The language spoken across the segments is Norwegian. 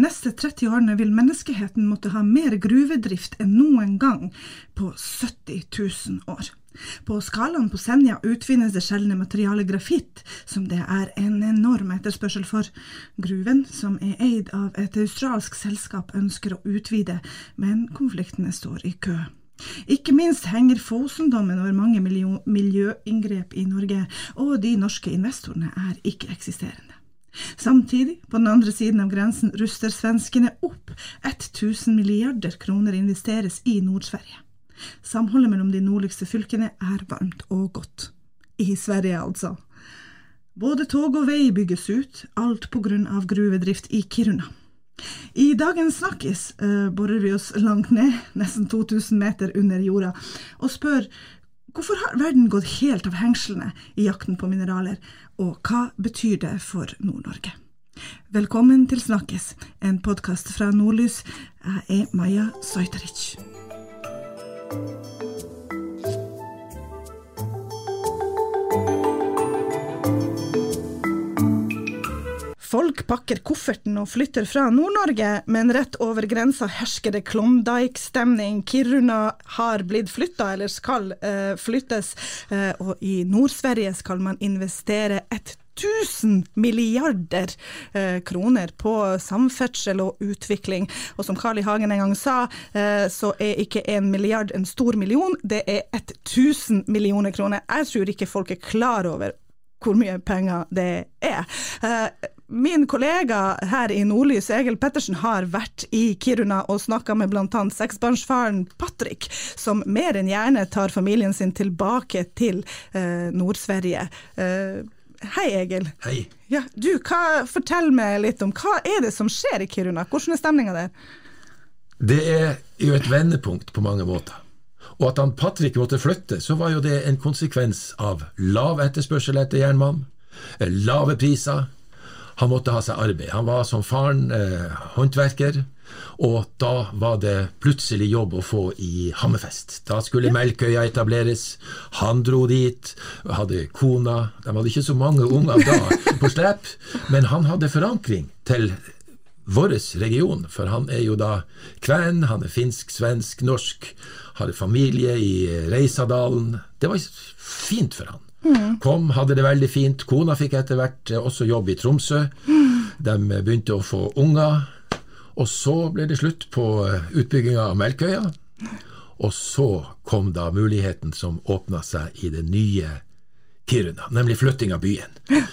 neste 30 årene vil menneskeheten måtte ha mer gruvedrift enn noen gang på 70 000 år. På skalaen på Senja utvinnes det sjeldne materialet grafitt, som det er en enorm etterspørsel for. Gruven, som er eid av et australsk selskap, ønsker å utvide, men konfliktene står i kø. Ikke minst henger Fosen-dommen over mange miljøinngrep i Norge, og de norske investorene er ikke-eksisterende. Samtidig, på den andre siden av grensen, ruster svenskene opp. 1000 milliarder kroner investeres i Nord-Sverige. Samholdet mellom de nordligste fylkene er varmt og godt. I Sverige, altså. Både tog og vei bygges ut, alt på grunn av gruvedrift i Kiruna. I dagens Snakkis uh, borer vi oss langt ned, nesten 2000 meter under jorda, og spør hvorfor har verden gått helt av hengslene i jakten på mineraler, og hva betyr det for Nord-Norge? Velkommen til Snakkes, en podkast fra Nordlys. Jeg er Maja Sojteric. Folk pakker kofferten og flytter fra Nord-Norge, men rett over grensa hersker det Klondyke-stemning. Kiruna har blitt flytta, eller skal uh, flyttes, uh, og i Nord-Sverige skal man investere et 1000 milliarder eh, kroner på samferdsel og utvikling. Og som Carl I. Hagen en gang sa, eh, så er ikke en milliard en stor million, det er 1000 millioner kroner. Jeg tror ikke folk er klar over hvor mye penger det er. Eh, min kollega her i Nordlys, Egil Pettersen, har vært i Kiruna og snakka med bl.a. seksbarnsfaren Patrick, som mer enn gjerne tar familien sin tilbake til eh, Nord-Sverige. Eh, hei, Egil. Hei. Ja, du, hva, fortell meg litt om hva er det som skjer i Kiruna? Hvordan er stemninga der? Det er jo et vendepunkt på mange måter. Og at han Patrick måtte flytte, så var jo det en konsekvens av lav etterspørsel etter jernmann, lave priser. Han måtte ha seg arbeid. Han var som faren eh, håndverker, og da var det plutselig jobb å få i Hammerfest. Da skulle Melkøya etableres. Han dro dit, hadde kona De hadde ikke så mange unger da på slep, men han hadde forankring til vår region, for han er jo da kven, han er finsk, svensk, norsk, har familie i Reisadalen. Det var fint for han. Mm. Kom, hadde det veldig fint. Kona fikk etter hvert også jobb i Tromsø. Mm. De begynte å få unger. Og så ble det slutt på utbygginga av Melkøya. Og så kom da muligheten som åpna seg i det nye Kiruna, nemlig flytting av byen.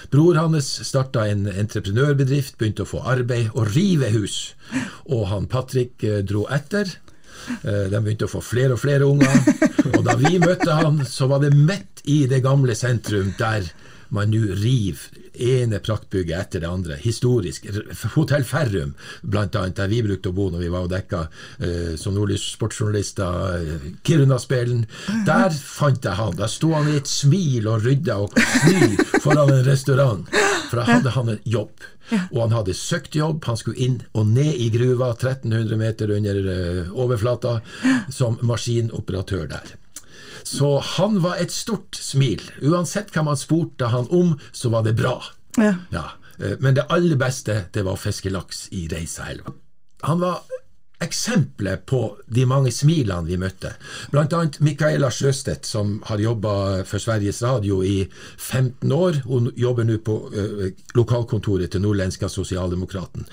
Bror hans starta en entreprenørbedrift, begynte å få arbeid og rive hus. Og han Patrick eh, dro etter. Eh, de begynte å få flere og flere unger. Og da vi møtte han, så var det midt i det gamle sentrum, der man nå river ene praktbygget etter det andre. Historisk. Hotell Ferrum, blant annet, der vi brukte å bo når vi var og dekka uh, som nordlyssportsjournalister uh, Kiruna-spelen. Der fant jeg han. Der sto han i et smil og rydda og sny foran en restaurant. For da hadde han en jobb. Og han hadde søkt jobb. Han skulle inn og ned i gruva, 1300 meter under uh, overflata, som maskinoperatør der. Så han var et stort smil. Uansett hva man spurte han om, så var det bra. Ja. ja. Eh, men det aller beste, det var å fiske laks i Reisaelva. Han var eksempelet på de mange smilene vi møtte. Blant annet Micaela Sjøstedt, som har jobba for Sveriges Radio i 15 år. Hun jobber nå på uh, lokalkontoret til Nordlenska Sosialdemokraten.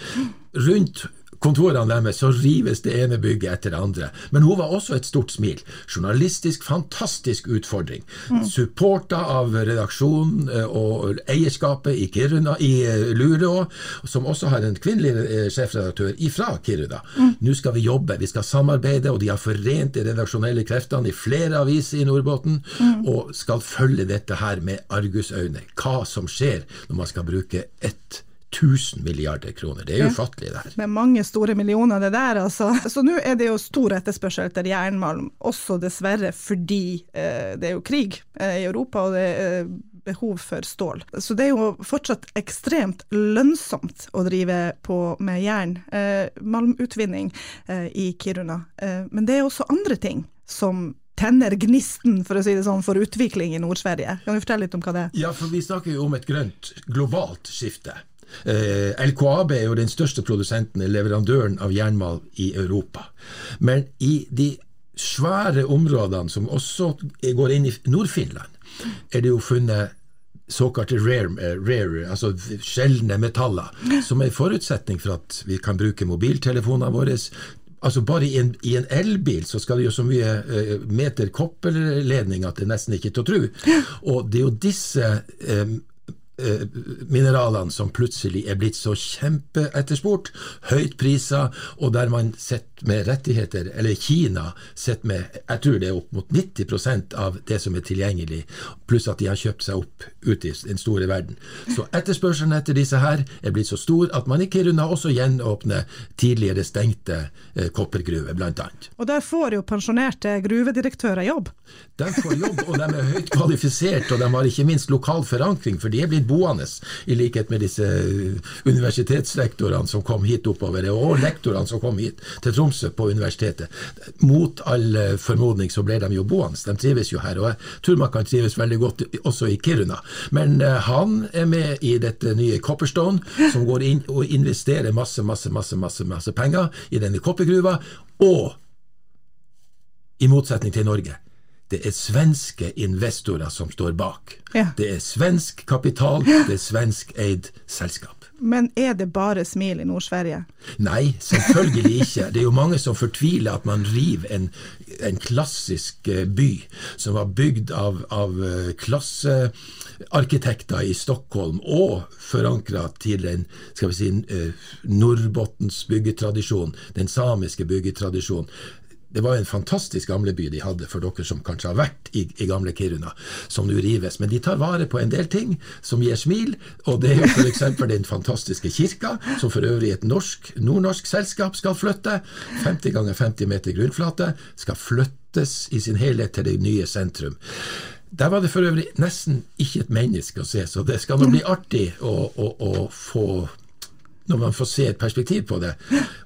Rundt kontorene deres så rives det ene bygget etter det andre. Men hun var også et stort smil. Journalistisk fantastisk utfordring. Mm. Supporta av redaksjonen eh, og eierskapet i Kiruna, i eh, Luleå, som også har en kvinnelig eh, sjefredaktør ifra Kiruna. Mm. Nå skal vi jobbe, vi skal samarbeide, og de har forent de redaksjonelle kreftene i flere aviser i Nordbotten, mm. og skal følge dette her med argusøyne. Hva som skjer når man skal bruke ett 1000 milliarder kroner. Det er ufattelig, det her. Med mange store millioner, det der, altså. Så nå er det jo stor etterspørsel etter jernmalm, også dessverre fordi eh, det er jo krig eh, i Europa, og det er behov for stål. Så det er jo fortsatt ekstremt lønnsomt å drive på med jern, eh, malmutvinning eh, i Kiruna. Eh, men det er også andre ting som tenner gnisten, for å si det sånn, for utvikling i Nord-Sverige. Kan du fortelle litt om hva det er? Ja, for vi snakker jo om et grønt globalt skifte. Eh, LKAB er jo den største produsenten, leverandøren av jernmalm i Europa. Men i de svære områdene som også går inn i Nord-Finland, er det jo funnet såkalte rare, eh, rare, altså sjeldne metaller, som er forutsetning for at vi kan bruke mobiltelefonene våre. Altså Bare i en, i en elbil så skal det jo så mye eh, meter kopperledning at det nesten ikke er til å tro. Og det er jo disse Eh, mineralene som plutselig er blitt så kjempeetterspurt, høyt priser, og der man sitter med rettigheter, eller Kina sitter med jeg tror det er opp mot 90% av det som er tilgjengelig, pluss at de har kjøpt seg opp ute i den store verden. Så etterspørselen etter disse her er blitt så stor at man i Kiruna også gjenåpner tidligere stengte eh, koppergruver, bl.a. Og der får jo pensjonerte gruvedirektører jobb? De får jobb, og de er høyt kvalifisert, og de har ikke minst lokal forankring, for de er blitt boende, i likhet med disse uh, universitetslektorene som kom hit oppover, og lektorene som kom hit til Tromsø på universitetet. Mot all uh, formodning så ble de jo boende, de trives jo her. Og jeg tror man kan trives veldig godt også i Kiruna. Men uh, han er med i dette nye Copperstone, som går inn og investerer masse, masse, masse, masse, masse penger i denne koppergruva. Og i motsetning til Norge det er svenske investorer som står bak. Ja. Det er svensk kapital, det er svenskeid selskap. Men er det bare smil i Nord-Sverige? Nei, selvfølgelig ikke. Det er jo mange som fortviler at man river en, en klassisk eh, by som var bygd av, av eh, klassearkitekter i Stockholm, og forankra til den skal vi si, Norrbottens Nordbottens byggetradisjon, den samiske byggetradisjonen. Det var en fantastisk gamleby de hadde, for dere som kanskje har vært i, i gamle Kiruna, som nå rives. Men de tar vare på en del ting som gir smil, og det er jo f.eks. den fantastiske kirka, som for øvrig et norsk, nordnorsk selskap skal flytte. 50 ganger 50 meter grunnflate skal flyttes i sin helhet til det nye sentrum. Der var det for øvrig nesten ikke et menneske å se, så det skal nå bli artig å, å, å få når man får se et perspektiv på det,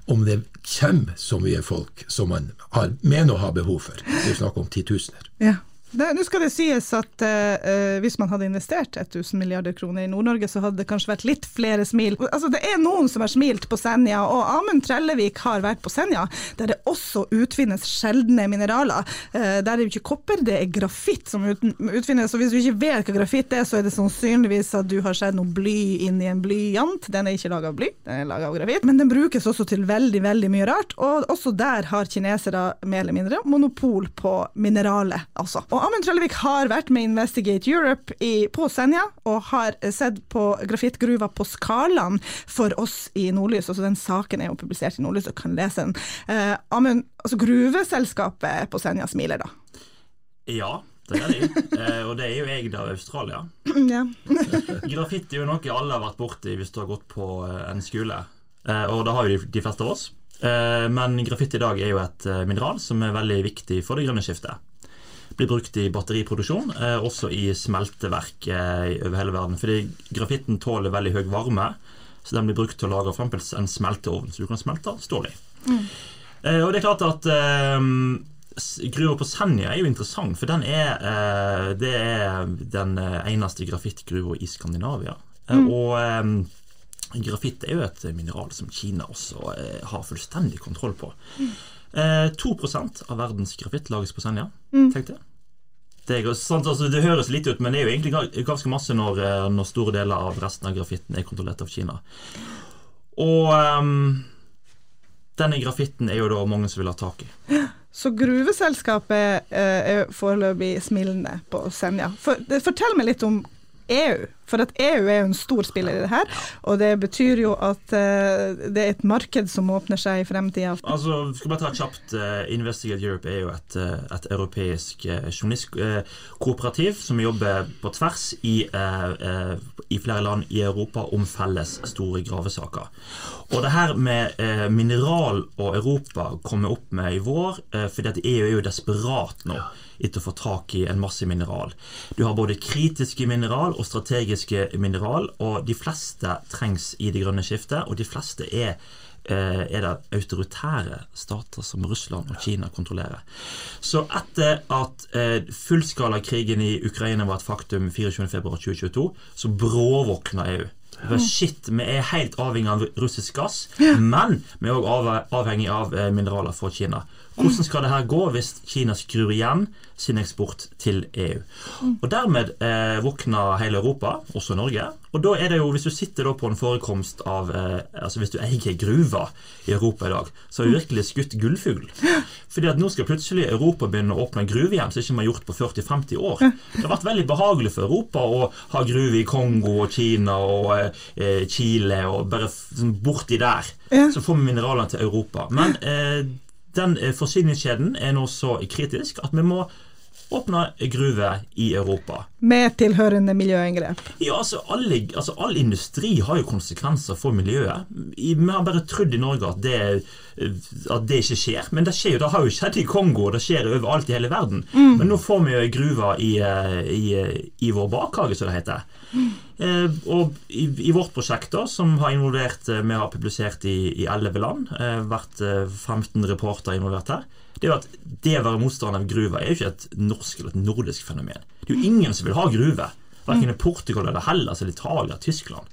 om det kommer så mye folk som man har, mener å ha behov for. Det er snakk om titusener. Ja. Nå skal det sies at uh, hvis man hadde investert 1000 milliarder kroner i Nord-Norge, så hadde det kanskje vært litt flere smil. Altså, det er noen som har smilt på Senja, og Amund Trellevik har vært på Senja, der det også utvinnes sjeldne mineraler. Uh, der er det ikke kopper, det er grafitt som ut, utvinnes. Og hvis du ikke vet hva grafitt er, så er det sannsynligvis at du har sett noe bly inni en blyant. Den er ikke laga av bly, den er laga av grafitt. Men den brukes også til veldig, veldig mye rart, og også der har kinesere mer eller mindre monopol på mineralet, altså. Og Amund Trellevik har vært med Investigate Europe i, på Senja, og har sett på grafittgruva på Skalaen for oss i Nordlys. Altså Den saken er jo publisert i Nordlys, og kan lese den. Eh, Amund, altså gruveselskapet på Senja smiler da? Ja, det er de. Eh, og det er jo eid av Australia. Ja. Grafitt er jo noe alle har vært borti hvis du har gått på eh, en skole, eh, og det har jo de, fleste av oss. Eh, men grafitt i dag er jo et eh, mineral som er veldig viktig for det grønne skiftet blir brukt i batteriproduksjon, eh, også i smelteverk eh, over hele verden. Fordi grafitten tåler veldig høy varme, så den blir brukt til å lage f.eks. en smelteovn, så du kan smelte stål i. Mm. Eh, og det er klart at Gruva på Senja er jo interessant, for den er, det er den eneste grafittgruva i Skandinavia. Mm. Og grafitt er jo et mineral som Kina også har fullstendig kontroll på. Mm. 2 av verdens grafitt lages på Senja. Mm. Tenk det. Det, sant, altså, det, høres litt ut, men det er jo egentlig ganske masse når, eh, når store deler av resten av grafitten er kontrollert av Kina. Og um, denne grafitten er jo da mange som vil ha tak i. Så gruveselskapet eh, er foreløpig smilende på Senja. For, fortell meg litt om EU. For at EU er jo en stor spiller i det her, og det betyr jo at uh, det er et marked som åpner seg i fremtida. Altså, skal bare ta kjapt, uh, Investigate Europe er jo et, uh, et europeisk journalistkooperativ som jobber på tvers i, i, flere land i Europa om felles store gravesaker. Og det her med mineral og Europa kommer opp med i vår, fordi at EU er jo desperat nå etter å få tak i en masse mineral. Du har både kritiske mineral og strategiske mineral, og de fleste trengs i det grønne skiftet, og de fleste er eh, er det autoritære stater som Russland og Kina kontrollerer. Så etter at eh, fullskalakrigen i Ukraina var et faktum 24.2.2022, så bråvåkna EU. Shit, Vi er helt avhengig av russisk gass, men vi er òg avhengig av eh, mineraler fra Kina. Hvordan skal det her gå hvis Kina skrur igjen sin eksport til EU? Og Dermed eh, våkner hele Europa, også Norge. Og da er det jo, Hvis du sitter da på en forekomst av eh, altså Hvis du eier gruver i Europa i dag, så har du virkelig skutt gullfugl. Fordi at nå skal plutselig Europa begynne å åpne gruve igjen, som ikke vi har gjort på 40-50 år. Det har vært veldig behagelig for Europa å ha gruve i Kongo og Kina og eh, Chile og bare sånn borti der. Så får vi mineralene til Europa. Men eh, den eh, forsyningskjeden er nå så kritisk at vi må åpne gruver i Europa. Med tilhørende miljøinngrep? Ja, altså, alle, altså All industri har jo konsekvenser for miljøet. Vi har bare trodd i Norge at det, eh, at det ikke skjer. Men det skjer jo, det har jo skjedd i Kongo, og det skjer overalt i hele verden. Mm. Men nå får vi jo gruver i, eh, i, i vår bakhage, som det heter. Eh, og i, i, vårt prosjekt, da, som har involvert Vi har publisert i elleve land. Eh, vært 15 reporter involvert her det er jo at det å være motstander av gruver er jo ikke et norsk eller et nordisk fenomen. Det er jo ingen som vil ha gruver. Verken i Portugal eller Hellas eller Italia Tyskland.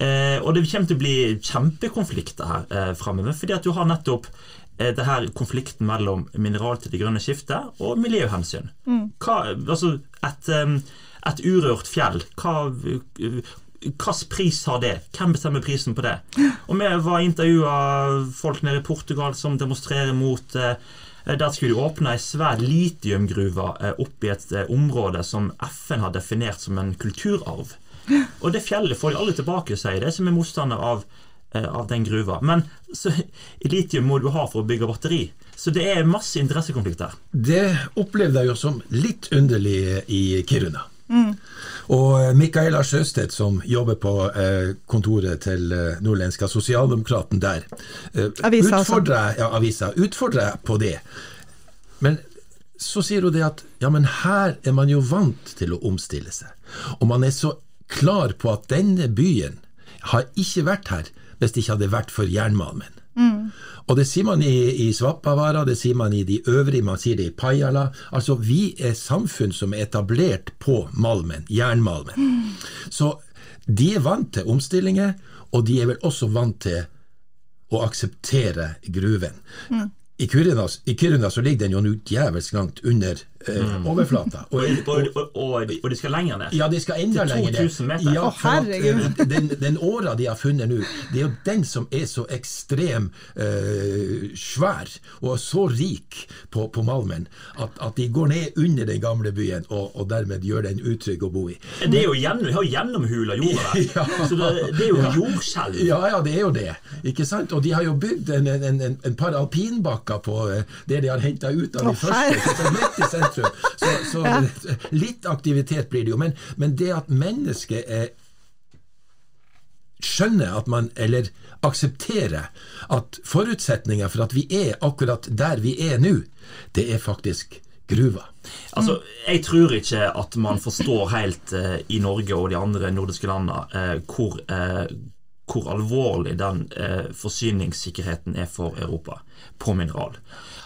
Eh, og det kommer til å bli kjempekonflikter her eh, framover, fordi at du har nettopp eh, det her konflikten mellom mineral til det grønne skiftet og miljøhensyn. Mm. Hva, altså et, et, urørt fjell, hva Hvilken pris har det? Hvem bestemmer prisen på det? Og Vi var intervjua folk nede i Portugal som demonstrerer mot eh, Der skulle de åpne ei svær litiumgruve eh, opp et eh, område som FN har definert som en kulturarv. Og det fjellet får de alle tilbake, sier de som er motstander av, av den gruva. Men så, litium må du ha for å bygge batteri. Så det er masse interessekonflikter. Det opplevde jeg jo som litt underlig i Kiruna. Mm. Og eh, Micaela Sjøstedt, som jobber på eh, kontoret til eh, Nordlenska Sosialdemokraten der, avisa, utfordrer, ja, avisa, utfordrer på det. Men så sier hun det at ja, men her er man jo vant til å omstille seg. Og man er så klar på at denne byen har ikke vært her hvis det ikke hadde vært for jernmalmen. Mm. Og det sier man i, i Svappavara, det sier man i de øvrige, man sier det i Pajala. Altså, vi er samfunn som er etablert på malmen, jernmalmen. Mm. Så de er vant til omstillinger, og de er vel også vant til å akseptere gruven. Mm. I Kiruna, I Kiruna så ligger den jo nå djevelsk langt under mm. overflata. Og, og, og, og, de skal lenger ned? Ja, de skal enda lenger ned. Ja, for at, den, den åra de har funnet nå, det er jo den som er så ekstrem eh, svær og så rik på, på malmen at, at, de går ned under den gamle byen og, og dermed gjør den utrygg å bo i. Det er jo gjennom, har gjennomhula jorda der. ja. Så det, det, er jo ja. jordskjelv. Ja, ja, det er jo det. Ikke sant? Og de har jo bygd en, en, en, en par alpinbakker på eh, det de har henta ut av de første sentrum. Så, så ja. litt aktivitet blir det jo. Men, men det at mennesket er skjønner at man, eller aksepterer at forutsetninga for at vi er akkurat der vi er nå, det er faktisk gruva. Altså, Jeg tror ikke at man forstår helt eh, i Norge og de andre nordiske landene eh, hvor, eh, hvor, alvorlig den eh, forsyningssikkerheten er for Europa på mineral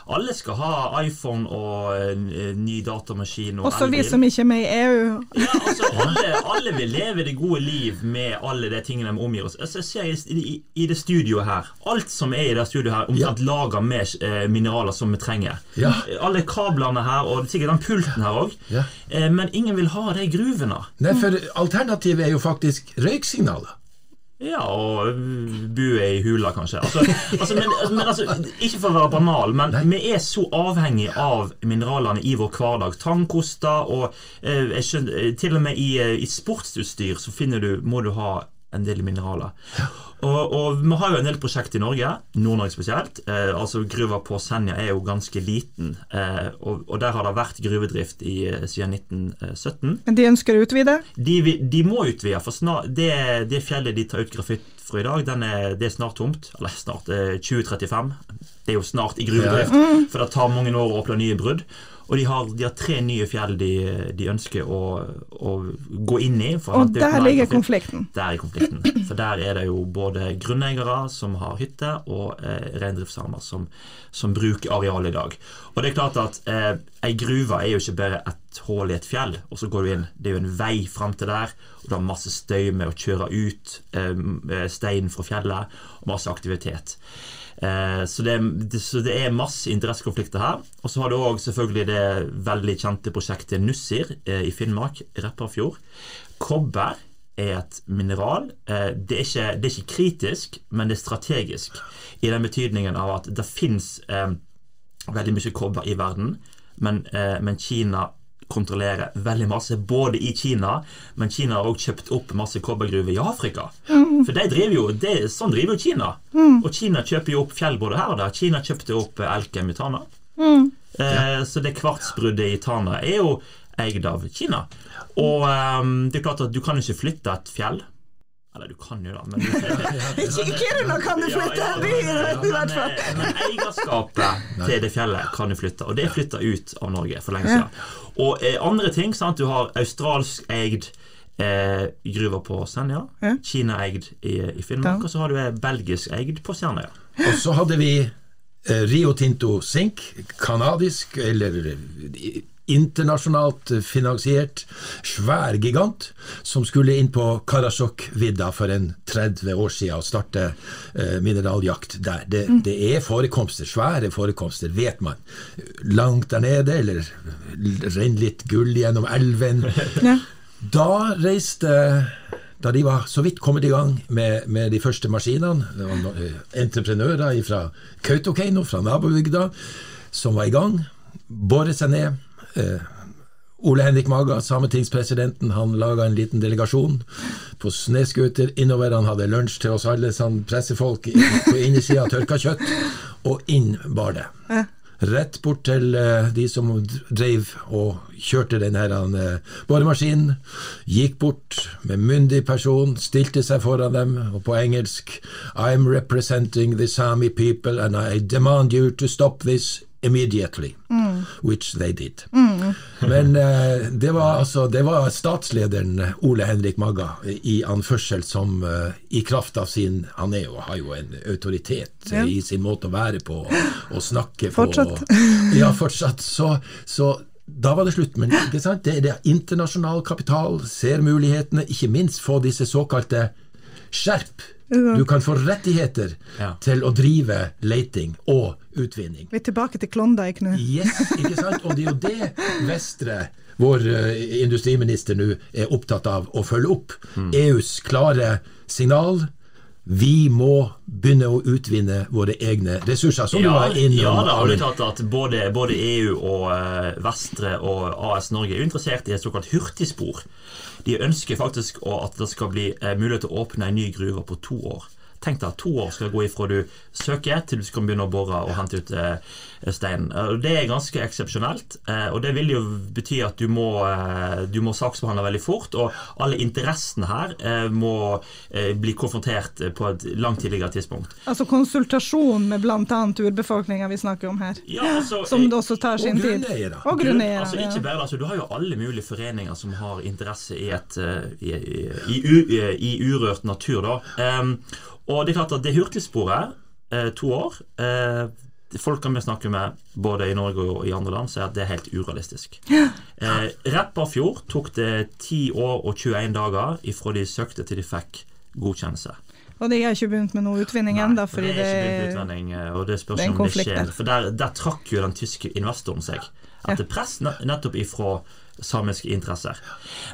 alle skal ha iPhone og uh, ny datamaskin. Og Også vi som ikke er med i EU. ja, altså, alle, alle, vil leve det gode liv med alle de tingene de omgir oss. Altså, jeg ser i, i, i, det studioet her Alt som er i det studioet her, omtrent ja. lager med eh, mineraler som vi trenger. Ja. Alle kablene her, og sikkert den pulten her òg. Ja. Eh, men ingen vil ha de gruvene. Nei, for alternativet er jo faktisk røyksignaler. Ja, og bue i hula, kanskje. Altså, altså, men, altså, men altså, ikke for å være banal, men Nei. vi er så avhengig av mineralene i vår hverdag. Tannkoster og eh, skjønner, til og med i, eh, i sportsutstyr så du, må du ha en del mineraler. Og, og, Vi har jo en del prosjekt i Norge, Nord-Norge spesielt. Eh, altså Gruva på Senja er jo ganske liten. Eh, og, og, Der har det vært gruvedrift i, eh, siden 1917. Men de ønsker å utvide? De, de må utvide. for snart, det, det, fjellet de tar ut grafitt fra i dag, er, det er snart tomt. Eller snart, 2035. Det er jo snart i gruvedrift, for det tar mange år å åpne nye brudd. Og de har, de har, tre nye fjell de, de ønsker å, å, gå inn i. og der ligger konflikten. Der er konflikten. For der er det jo både grunneiere som har hytte, og eh, reindriftssamer som, som, bruker arealet i dag. Og det er klart at eh, ei gruve er jo ikke bare et hull i et fjell, og så går du inn. Det er jo en vei fram til der, og du har masse støy med å kjøre ut eh, stein fra fjellet, og masse aktivitet. Eh, så det, så, det, er masse interessekonflikter her. Og så har du òg selvfølgelig det veldig kjente prosjektet Nussir eh, i Finnmark, Repparfjord. Kobber er et mineral. Eh, det er, ikke, det er, ikke, kritisk, men det er strategisk. I den betydningen av at det fins eh, veldig mye kobber i verden, men, eh, men Kina kontrollere veldig masse, både i Kina, men Kina har også kjøpt opp masse kobbergruver i Afrika. Mm. For de driver jo, det, sånn driver jo Kina. Mm. Og Kina kjøper jo opp fjell både her og der. Kina kjøpte opp Elkem i Tana. Mm. Eh, så det kvartsbruddet i Tana er jo eid av Kina. Og um, det er klart at du kan ikke flytte et fjell. Eller du kan jo da, men Ikke i Kiruna kan du flytte! i hvert fall. Eh, men eierskapet til det fjellet kan du flytte, og det er flytta ut av Norge for lenge siden. Og eh, andre ting, sant, du har australsk eid eh, gruver på Senja, Kina-eid i, i, Finnmark, og så har du eh, belgisk eid på Stjernøya. Og så hadde vi eh, Rio Tinto Sink, kanadisk, eller internasjonalt finansiert, svær gigant, som skulle inn på Karasjok-vidda for en 30 år siden og starte eh, mineraljakt der. Det, mm. det, er forekomster, svære forekomster, vet man. Langt der nede, eller renner litt gull gjennom elven. Ja. Da reiste da de var så vidt kommet i gang med, med de første maskinene, det var eh, entreprenører fra Kautokeino, fra nabobygda, som var i gang, boret seg ned Eh, Ole Henrik Maga, sametingspresidenten, han laga en liten delegasjon på snøscooter innover. Han hadde lunsj til oss alle sånn pressefolk på innesida av tørka kjøtt, og inn bar det. Rett bort til uh, de som drev og kjørte den her uh, boremaskinen. Gikk bort med myndig person, stilte seg foran dem, og på engelsk I'm representing the Sami people and I demand you to stop this immediately. Mm. Which they did. Mm. Men uh, det, var altså, det var statslederen Ole Henrik Magga i anførsel som uh, i kraft av sin Han er jo, har jo en autoritet ja. i sin måte å være på og snakke på. Fortsatt. Og, ja, fortsatt. Så, så da var det slutt. Men det, det er internasjonal kapital, ser mulighetene, ikke minst få disse såkalte skjerp du kan få rettigheter ja. til å drive leiting og utvinning. Vi er tilbake til Klondyke nå. Yes, ikke sant? Og det er jo det Vestre, vår uh, industriminister, nå er opptatt av å følge opp. Mm. EUs klare signal. Vi må begynne å utvinne våre egne ressurser, som ja, du var innom. Ja, da har du tatt at både, både EU og uh, Vestre og AS Norge er interessert i et såkalt hurtigspor de ønsker faktisk at det skal bli eh, mulighet til å åpne en ny gruve på to år. Tenk deg at to år skal gå ifra du søker til du skal begynne å bore og hente ut eh, stein. Det er ganske eksepsjonelt, eh, og det vil jo bety at du må, eh, du må saksbehandle veldig fort. Og alle interessene her eh, må eh, bli konfrontert på et langt tidligere tidspunkt. Altså konsultasjon med bl.a. urbefolkninga vi snakker om her, ja, altså, som det også tar sin tid. Og grunneiere. Altså, ikke bare, altså, du har jo alle mulige foreninger som har interesse i, et, i, i, i, i urørt natur. da. Um, og det er klart at det hurtigsporet, eh, to år eh, Folk vi snakker med både i Norge og i andre land, sier at det er helt urealistisk. Ja. Eh, Repparfjord tok det 10 år og 21 dager ifra de søkte til de fikk godkjennelse. Og de har ikke begynt med noe utvinning ennå? Det er ikke utvinning, eh, og det spørs om det skjer. For der, der, trakk jo den tyske investoren seg etter press nettopp ifra samiske interesser.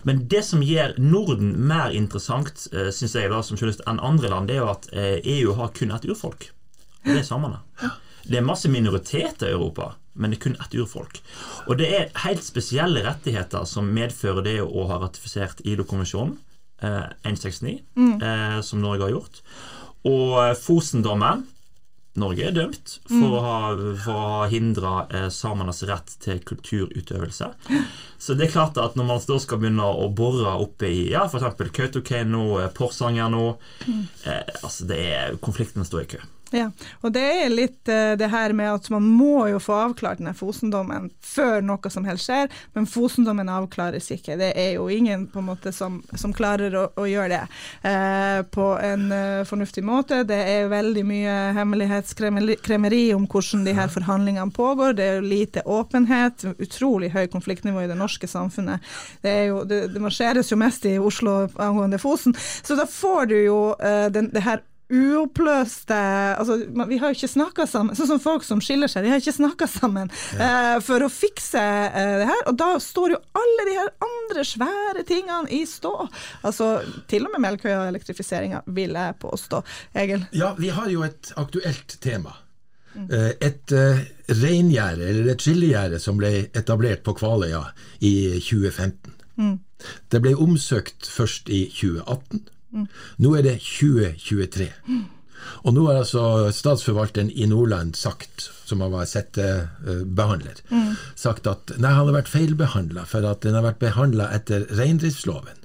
Men det som gjør Norden mer interessant, eh, synes jeg da, som journalist, enn andre land, det er jo at EU eh, e har kun ett urfolk. Det er samene. Det er masse minoriteter i Europa, men det er kun ett urfolk. Og det er helt spesielle rettigheter som medfører det å ha ratifisert ILO-konvensjonen eh, 169, mm. eh, som Norge har gjort. Og Fosen-dommen Norge er dømt for, mm. å, ha, for å hindra eh, samenes rett til kulturutøvelse. Så det er klart at når man da skal begynne å bore oppe i ja, f.eks. Kautokeino, eh, Porsanger nå mm. eh, altså det er, Konflikten står i kø. Ja, og det er litt uh, det her med at man må jo få avklart denne Fosen-dommen før noe som helst skjer, men Fosen-dommen avklares ikke. Det er jo ingen på en måte som, som klarer å, å, gjøre det uh, på en uh, fornuftig måte. Det er veldig mye hemmelighetskremeri om hvordan de her forhandlingene pågår. Det er jo lite åpenhet, utrolig høy konfliktnivå i det norske samfunnet. Det, jo, det, det marsjeres jo mest i Oslo angående Fosen, så da får du jo den, det her uoppløste altså, Vi har jo ikke snakka sammen, sånn som folk som skiller seg, de har ikke snakka sammen ja. uh, for å fikse uh, det her. Og da står jo alle de her andre svære tingene i stå. Altså til og med Melkøya og elektrifiseringa, vil jeg påstå. Egil? Ja, vi har jo et aktuelt tema. Mm. Uh, et reingjerde, eller et skillegjerde, som ble etablert på Kvaløya i 2015. Mm. Det ble omsøkt først i 2018. Nå er det 2023. Og nå har altså statsforvalteren i Nordland sagt, som har vært settebehandler, mm. sagt at nei, han har vært feilbehandla for at den har vært behandla etter reindriftsloven.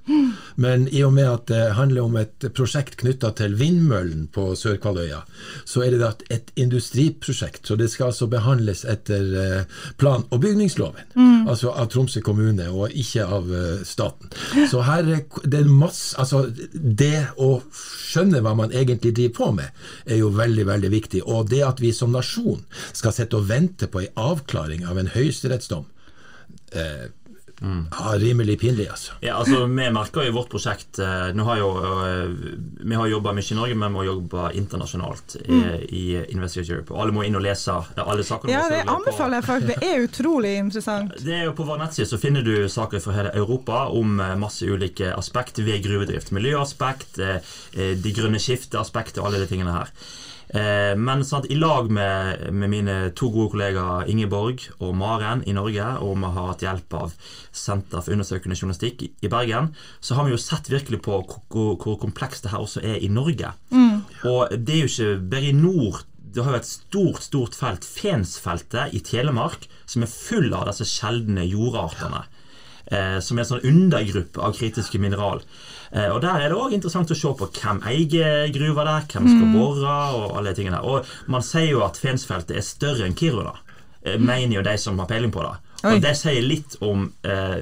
Men i og med at det handler om et prosjekt knytta til vindmøllen på Sør-Kvaløya, så er det et industriprosjekt. Så det skal altså behandles etter eh, plan- og bygningsloven. Mm. Altså av Tromsø kommune, og ikke av eh, staten. Så her det er masse Altså, det å skjønne hva man egentlig driver på med, er jo veldig, veldig viktig. Og det at vi som nasjon skal sitte og vente på en avklaring av en høyesterettsdom eh, Mm. Ja, rimelig pinlig, altså. Ja, altså Vi merker i vårt prosjekt eh, Nå har jo, eh, Vi har jobba mye i Norge, men vi må jobbe internasjonalt mm. i, Investigate Europe. Alle må inn og lese alle sakene. Ja, det anbefaler jeg faktisk. Det er utrolig interessant. Det er jo På vår nettside så finner du saker fra hele Europa om eh, masse ulike aspekt ved gruvedrift. Miljøaspekt, de grønne skifteaspektet og alle de tingene her. Eh, men sant, i lag med, med, mine to gode kollegaer Ingeborg og Maren i Norge, og vi har hatt hjelp av Senter for undersøkende journalistikk i Bergen, så har vi jo sett virkelig på hvor, hvor komplekst det her også er i Norge. Mm. Og det er jo ikke bare i nord det har jo et stort stort felt, Fensfeltet i Telemark, som er full av disse sjeldne jordartene. Eh, som er en sånn undergruppe av kritiske mineral. Eh, og Der er det òg interessant å se på hvem eier gruva der, hvem skal mm. bore, og alle de tingene der. Og Man sier jo at Fensfeltet er større enn Kiruna, eh, mener jo de som har peiling på det. Og Det sier litt om eh,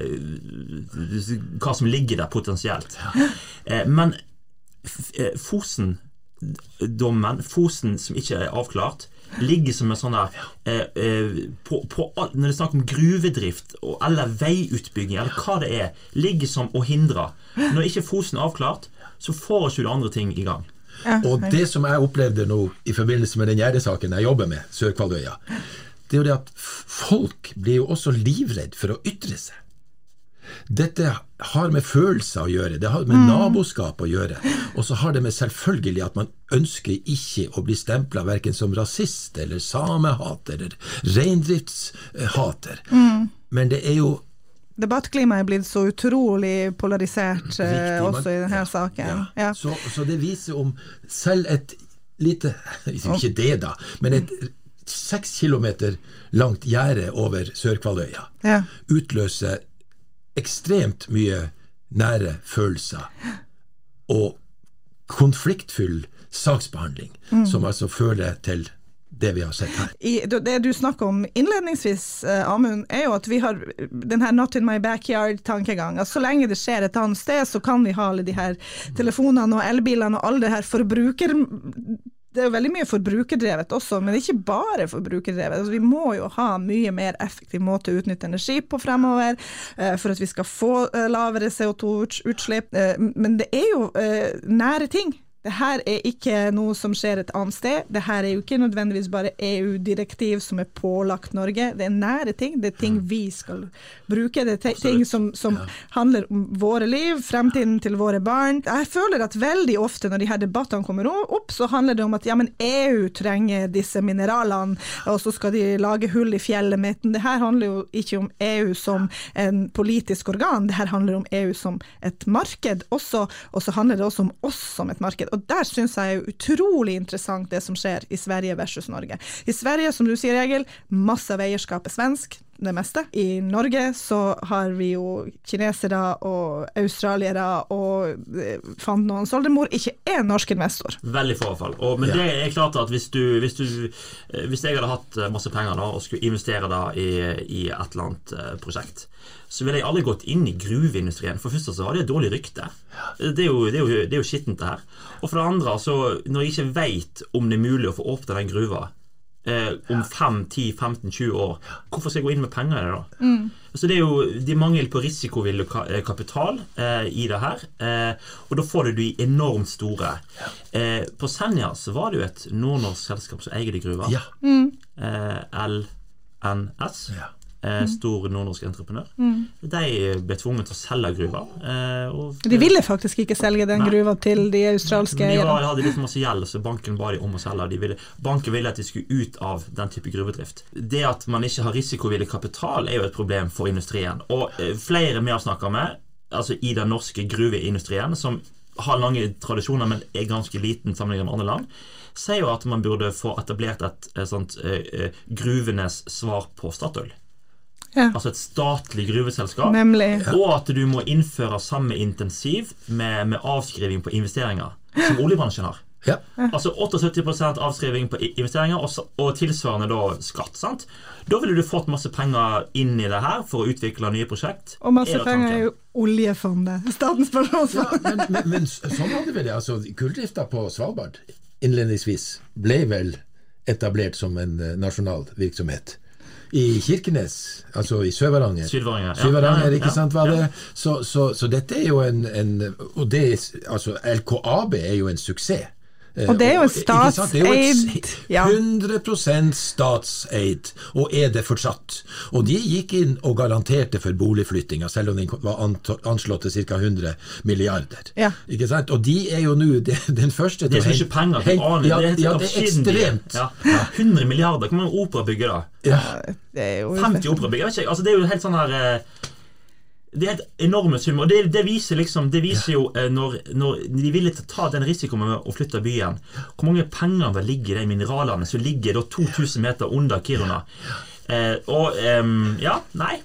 hva som ligger der potensielt. Eh, men eh, Fosen-dommen, Fosen som ikke er avklart, ligger som en sånn der eh, eh, på, på, Når det er snakk om gruvedrift eller veiutbygging, eller hva det er, ligger som å hindre. Når ikke Fosen er avklart, så får ikke du andre ting i gang. Og det som jeg opplevde nå i forbindelse med den gjerdesaken jeg jobber med, Sør-Kvaløya, det er jo det at folk blir jo også livredd for å ytre seg. Dette har med følelser å gjøre, det har med mm. naboskap å gjøre. Og så har det med selvfølgelig at man ønsker ikke å bli stempla verken som rasist eller samehater eller reindriftshater. Mm. Men det er jo Debattklimaet er blitt så utrolig polarisert riktig, også i denne ja, saken. Ja. Ja. Så, så, det viser om selv et lite Ikke det, da, men et seks kilometer langt gjerde over Sør-Kvaløya utløser ekstremt mye nære følelser og konfliktfull saksbehandling, mm. som altså fører til det vi har sett her. I, det du snakker om innledningsvis, uh, Amund, er jo at vi har den her 'not in my backyard'-tankegang. Altså, så lenge det skjer et annet sted, så kan vi ha alle de her telefonene og elbilene og alle det her forbruker det er jo veldig mye forbrukerdrevet også, men ikke bare forbrukerdrevet. Altså, vi må jo ha mye mer effektiv måte å utnytte energi på fremover, uh, for at vi skal få uh, lavere CO2-utslipp. Uh, eh, men det er jo nære ting det her er ikke noe som skjer et annet sted. Det her er jo ikke nødvendigvis bare EU-direktiv som er pålagt Norge. Det er nære ting. Det er ting vi skal bruke. Det er ting som, som handler om våre liv, fremtiden til våre barn. Jeg føler at veldig ofte når de her debattene kommer opp, så handler det om at ja, men EU trenger disse mineralene, og så skal de lage hull i fjellet mitt. Det her handler jo ikke om EU som en politisk organ, det her handler om EU som et marked også, og så handler det også om oss som et marked. Og der syns jeg er utrolig interessant det som skjer i Sverige versus Norge. I Sverige, som du sier, Egil, masse av eierskapet svensk. Det meste. I Norge så har vi jo kinesere og australiere og eh, fant noen soldemor, ikke er norsk investor. Veldig få, i hvert fall. Og, men det er klart at hvis du, hvis du eh, Hvis jeg hadde hatt eh, masse penger da, og skulle investere da i, i et eller annet prosjekt, så ville jeg aldri gått inn i gruveindustrien. For først så har det et dårlig rykte. Det er jo, det er jo, det er jo skittent, det her. Og for det andre, så når jeg ikke veit om det er mulig å få åpna den gruva eh, om 5-10-15-20 år, hvorfor skal jeg gå inn med penger i det da? Så det er jo det er mangel på risikovillig eh, kapital eh, i det her. Eh, og da får du de enormt store. Eh, på Senja så var det jo et nordnorsk selskap som eier de gruva. Ja. Eh, LNS. Ja. Eh, stor nordnorsk entreprenør. De ble tvunget til å selge gruva. Eh, De ville faktisk ikke selge den Nei. gruva til de australske eierne. de hadde litt masse gjeld, så banken ba de om å selge. De ville, banken ville at de skulle ut av den type gruvedrift. Det at man ikke har risikovillig kapital, er jo et problem for industrien. Og eh, flere vi har snakka med, altså i den norske gruveindustrien, som har lange tradisjoner, men er ganske liten sammenlignet med andre land, sier jo at man burde få etablert et, sånt eh, eh, gruvenes svar på Statoil. Ja. Altså et statlig gruveselskap. Nemlig. Og at du må innføre samme intensiv med, med avskriving på investeringer som oljebransjen har. Ja. Altså 78% avskriving på investeringer og, og tilsvarende da skatt. sant? Da ville du fått masse penger inn i det her for å utvikle nye prosjekt. Og masse Er penger er oljefondet. Statens Ja, pensjonsfond. men, men, men sånn hadde vi det. Altså, Kulldrifta på Svalbard innledningsvis ble vel etablert som en eh, nasjonal virksomhet. I Kirkenes, altså i Sør-Varanger. Sør-Varanger, ikke sant, var det? Så, så, så dette er jo en, en Og det, altså LKAB er jo en suksess. Eh, Og det er jo statseid, ja. 100 statseid, og er det fortsatt. Og de gikk inn og garanterte for boligflyttinga, selv om den var anslått til ca. 100 milliarder. Ja. Ikke sant? Og de er jo nå den første Det er så ikke penger til aner. Ja, det er helt ja, det er ekstremt. Ja. 100 milliarder. Hvor mange operabygg da? det? Ja. Det er jo 50 operabygg? Jeg vet ikke. Altså, det er jo helt sånn her eh, Det er et enorme summer. Og det, det viser liksom Det viser jo eh, når, når de å ta den risikoen med å flytte byen, hvor mange penger det ligger i de mineralene som ligger da 2000 meter under Kiruna. Eh, og em, Ja, nei.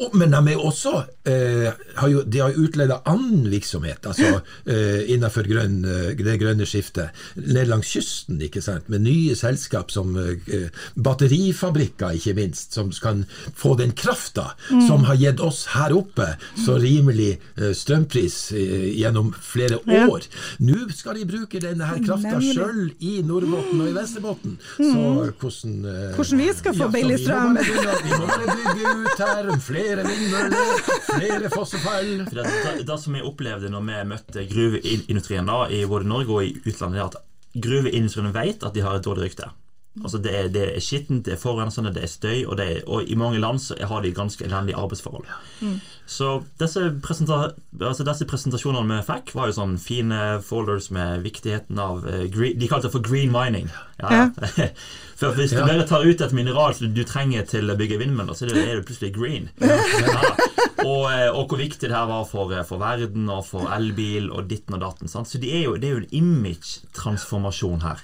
Og, men de også eh, har jo, De har jo utleda annen virksomhet altså eh, innenfor grønn, eh, det grønne skiftet ned langs kysten, ikke sant, med nye selskap som eh, batterifabrikker, ikke minst, som kan få den krafta som har gitt oss her oppe så rimelig eh, strømpris eh, gjennom flere Ja. år. Nå skal de bruke denne her krafta sjøl i Nordbotten og i Vesterbotten. Så hvordan eh, Hvordan vi skal få ja, billig strøm. Vi må bare bygge ut her, flere vindmøller, flere fossefall. For det, det, det som jeg opplevde når vi møtte gruveindustrien da, i både Norge og i utlandet, er at gruveindustrien vet at de har et dårlig rykte. Altså Det er, det er skittent, det er forurensende, det er støy, og, det er, og i mange land så har de ganske elendige arbeidsforhold. Så disse, presenta altså disse presentasjonene vi fikk, var jo sånn fine folders med viktigheten av eh, green, De kalte det for green mining. Ja, ja. For Hvis du bare tar ut et mineral som du trenger til å bygge vindmøller, så er det, det plutselig green. Ja. Og, eh, og hvor viktig det her var for, eh, for verden og for elbil og ditten og datten. Sant? Så det er jo, det er jo en image-transformasjon her.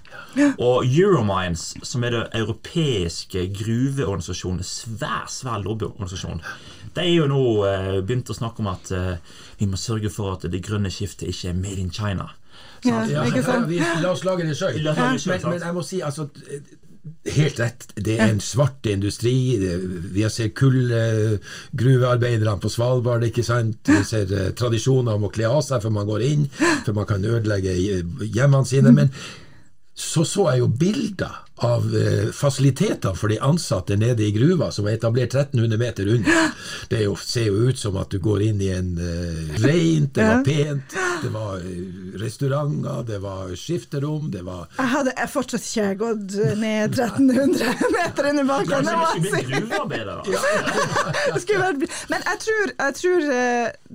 Og Euromines, som er den europeiske gruveorganisasjonen, svær, svær lobbyorganisasjon, de er jo nå eh, begynt å snakke om at vi må sørge for at det grønne skiftet ikke er made in China. Ja, Ja, la oss lage det sjøl. Det men, men jeg må si, altså Helt rett. Det er en svart industri. Vi har sett kullgruvearbeiderne på Svalbard. ikke sant? Vi ser eh, tradisjoner om å kle av seg før man går inn, for man kan ødelegge hjemmene sine. Men så så jeg jo bilder av eh, fasilitetene for de ansatte nede i gruva, som er etablert 1300 meter unna. Det jo, ser jo ut som at du går inn i en eh, rent, det var pent, det var eh, restauranter, det var skifterom, det var Jeg hadde jeg fortsatt ikke gått ned 1300 meter under bakken. Kanskje det gruvearbeidere? Det skulle vært- Men jeg tror, jeg tror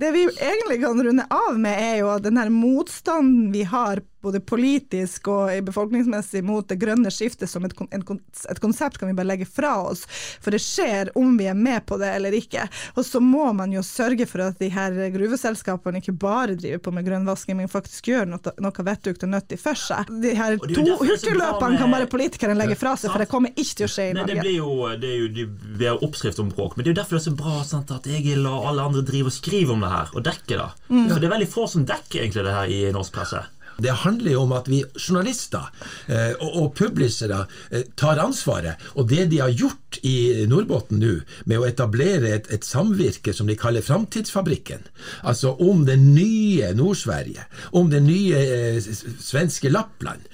det vi egentlig kan runde av med, er jo den her motstanden vi har både politisk og befolkningsmessig mot det grønne skiftet som et, et, konsept kan vi bare legge fra oss. For det skjer om vi er med på det eller ikke. Og så må man jo sørge for at de her gruveselskapene ikke bare driver på med grønnvasking, men faktisk gjør noe, noe vettugt og nyttig for seg. De her to hurtigløpene kan bare politikerne legge fra seg, for det kommer ikke til å skje i Norge. Det blir jo, det er jo de, vi har oppskrift om bråk, men det er jo derfor det er så bra sant, at Egil og alle andre driver og skriver om det her, og dekker det. Mm. For det er veldig få som dekker egentlig det her i norsk presse. Det handler jo om at vi journalister eh, og, og publisere eh, tar ansvaret. Og det de har gjort i Nordbotten nå, med å etablere et, et samvirke som de kaller Framtidsfabrikken, altså om det nye Nord-Sverige, om det nye eh, svenske Lappland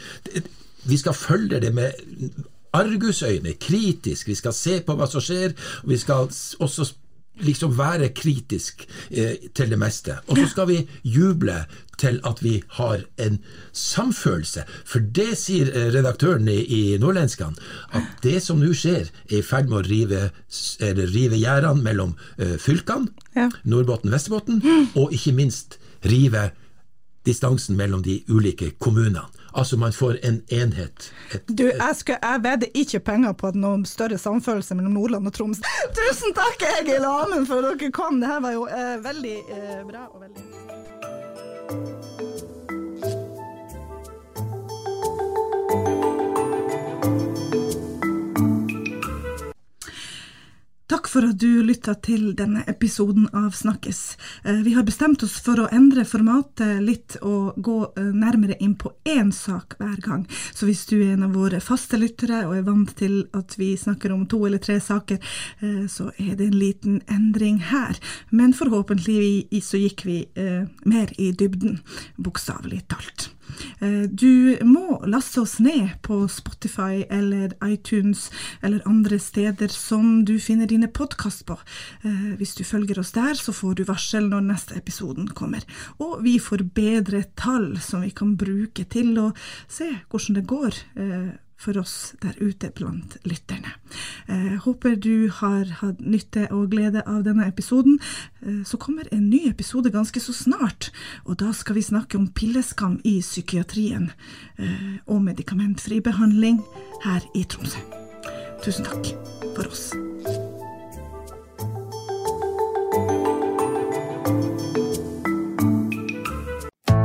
Vi skal følge det med argusøyne, kritisk. Vi skal se på hva som skjer, og vi skal også liksom være kritisk eh, til det meste. Og så skal vi juble til at vi har en samfølelse. For det sier eh, redaktøren i, i Nordlenskene, at det som nå skjer, er i ferd med å rive, rive gjerdene mellom eh, fylkene, ja. Nordbotten, Vesterbotten, og ikke minst rive distansen mellom de ulike kommunene. Altså man får en enhet. Et, du, jeg, skal, jeg vedder ikke penger på at noen større samfølelse mellom Nordland og Troms. Tusen takk, Egil og Amund, for at dere kom. Det her var jo eh, veldig eh, bra og veldig Takk for at du lytta til denne episoden av Snakkes. Eh, vi har bestemt oss for å endre formatet litt og gå eh, nærmere inn på én sak hver gang. Så hvis du er en av våre faste lyttere og er vant til at vi snakker om to eller tre saker, eh, så er det en liten endring her. Men forhåpentlig så gikk vi mer i dybden, bokstavelig talt. Eh, du må laste oss ned på Spotify eller iTunes eller andre steder som du finner dine podkast på. Eh, hvis du følger oss der, så får du varsel når neste episoden kommer. Og vi får bedre tall som vi kan bruke til å se hvordan det går eh, for oss der ute blant lytterne. Eh, håper du har hatt nytte og glede av denne episoden. Eh, så kommer en ny episode ganske så snart, og da skal vi snakke om pilleskam i psykiatrien eh, og medikamentfri behandling her i Tromsø. Tusen takk for oss.